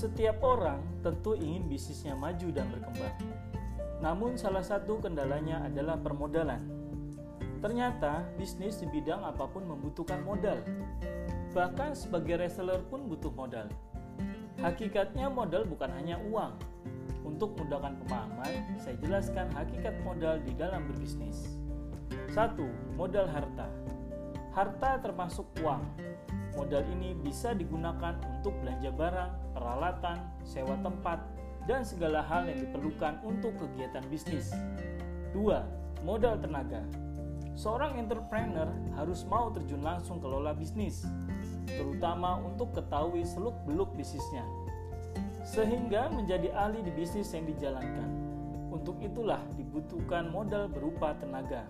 Setiap orang tentu ingin bisnisnya maju dan berkembang. Namun salah satu kendalanya adalah permodalan. Ternyata bisnis di bidang apa pun membutuhkan modal. Bahkan sebagai reseller pun butuh modal. Hakikatnya modal bukan hanya uang. Untuk mudahkan pemahaman, saya jelaskan hakikat modal di dalam berbisnis. 1. Modal harta. Harta termasuk uang. Modal ini bisa digunakan untuk belanja barang, peralatan, sewa tempat, dan segala hal yang diperlukan untuk kegiatan bisnis. 2. Modal tenaga. Seorang entrepreneur harus mau terjun langsung kelola bisnis, terutama untuk ketahui seluk-beluk bisnisnya, sehingga menjadi ahli di bisnis yang dijalankan. Untuk itulah dibutuhkan modal berupa tenaga.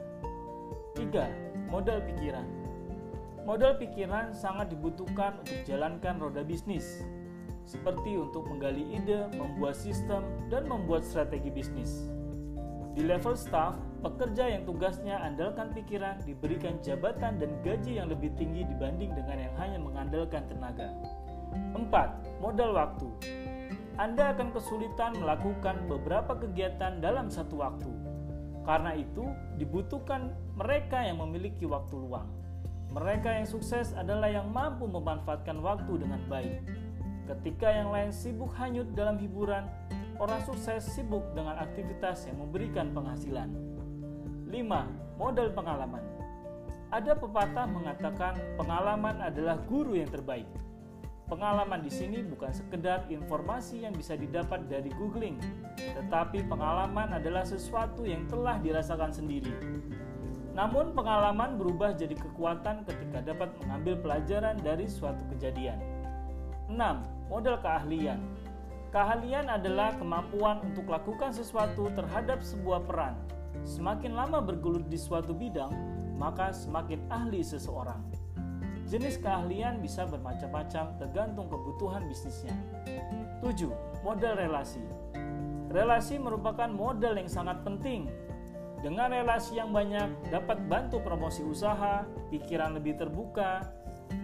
3. Modal pikiran. Modal pikiran sangat dibutuhkan untuk jalankan roda bisnis, seperti untuk menggali ide, membuat sistem, dan membuat strategi bisnis. Di level staff, pekerja yang tugasnya andalkan pikiran diberikan jabatan dan gaji yang lebih tinggi dibanding dengan yang hanya mengandalkan tenaga. 4. Modal waktu. Anda akan kesulitan melakukan beberapa kegiatan dalam satu waktu. Karena itu, dibutuhkan mereka yang memiliki waktu luang. Mereka yang sukses adalah yang mampu memanfaatkan waktu dengan baik. Ketika yang lain sibuk hanyut dalam hiburan, orang sukses sibuk dengan aktivitas yang memberikan penghasilan. 5. Modal pengalaman. Ada pepatah mengatakan pengalaman adalah guru yang terbaik. Pengalaman di sini bukan sekedar informasi yang bisa didapat dari googling, tetapi pengalaman adalah sesuatu yang telah dirasakan sendiri. Namun pengalaman berubah jadi kekuatan ketika dapat mengambil pelajaran dari suatu kejadian. 6 modal keahlian. Keahlian adalah kemampuan untuk lakukan sesuatu terhadap sebuah peran. Semakin lama bergelut di suatu bidang, maka semakin ahli seseorang. Jenis keahlian bisa bermacam-macam tergantung kebutuhan bisnisnya. 7. Modal relasi. Relasi merupakan modal yang sangat penting. Dengan relasi yang banyak dapat bantu promosi usaha, pikiran lebih terbuka,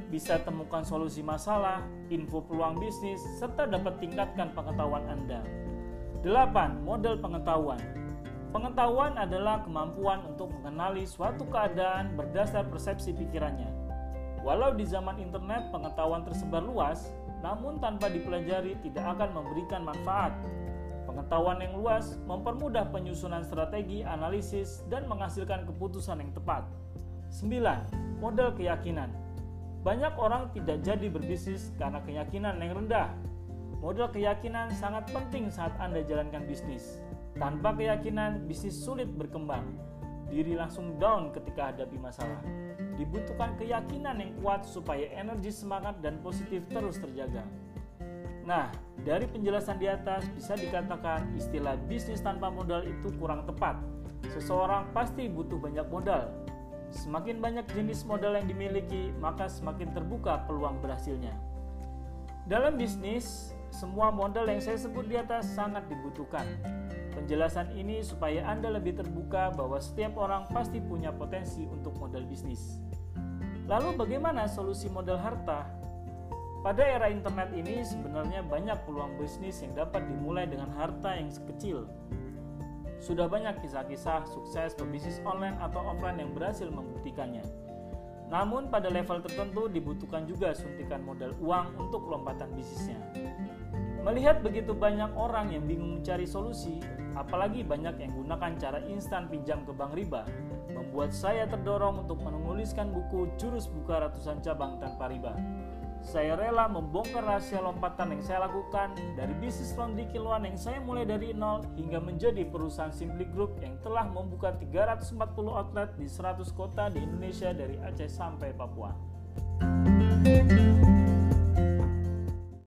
bisa temukan solusi masalah, info peluang bisnis, serta dapat tingkatkan pengetahuan Anda. 8. Model pengetahuan Pengetahuan adalah kemampuan untuk mengenali suatu keadaan berdasar persepsi pikirannya. Walau di zaman internet pengetahuan tersebar luas, namun tanpa dipelajari tidak akan memberikan manfaat. Pengetahuan yang luas mempermudah penyusunan strategi, analisis, dan menghasilkan keputusan yang tepat. 9. Model keyakinan banyak orang tidak jadi berbisnis karena keyakinan yang rendah. Modal keyakinan sangat penting saat Anda jalankan bisnis. Tanpa keyakinan, bisnis sulit berkembang. Diri langsung down ketika hadapi masalah. Dibutuhkan keyakinan yang kuat supaya energi semangat dan positif terus terjaga. Nah, dari penjelasan di atas bisa dikatakan istilah bisnis tanpa modal itu kurang tepat. Seseorang pasti butuh banyak modal, Semakin banyak jenis modal yang dimiliki, maka semakin terbuka peluang berhasilnya. Dalam bisnis, semua modal yang saya sebut di atas sangat dibutuhkan. Penjelasan ini supaya Anda lebih terbuka bahwa setiap orang pasti punya potensi untuk modal bisnis. Lalu bagaimana solusi modal harta? Pada era internet ini sebenarnya banyak peluang bisnis yang dapat dimulai dengan harta yang sekecil, sudah banyak kisah-kisah sukses pebisnis online atau offline yang berhasil membuktikannya. Namun pada level tertentu dibutuhkan juga suntikan modal uang untuk lompatan bisnisnya. Melihat begitu banyak orang yang bingung mencari solusi, apalagi banyak yang gunakan cara instan pinjam ke bank riba, membuat saya terdorong untuk menuliskan buku Jurus Buka Ratusan Cabang Tanpa Riba. Saya rela membongkar rahasia lompatan yang saya lakukan dari bisnis laundry kiloan yang saya mulai dari nol hingga menjadi perusahaan Simply Group yang telah membuka 340 outlet di 100 kota di Indonesia dari Aceh sampai Papua.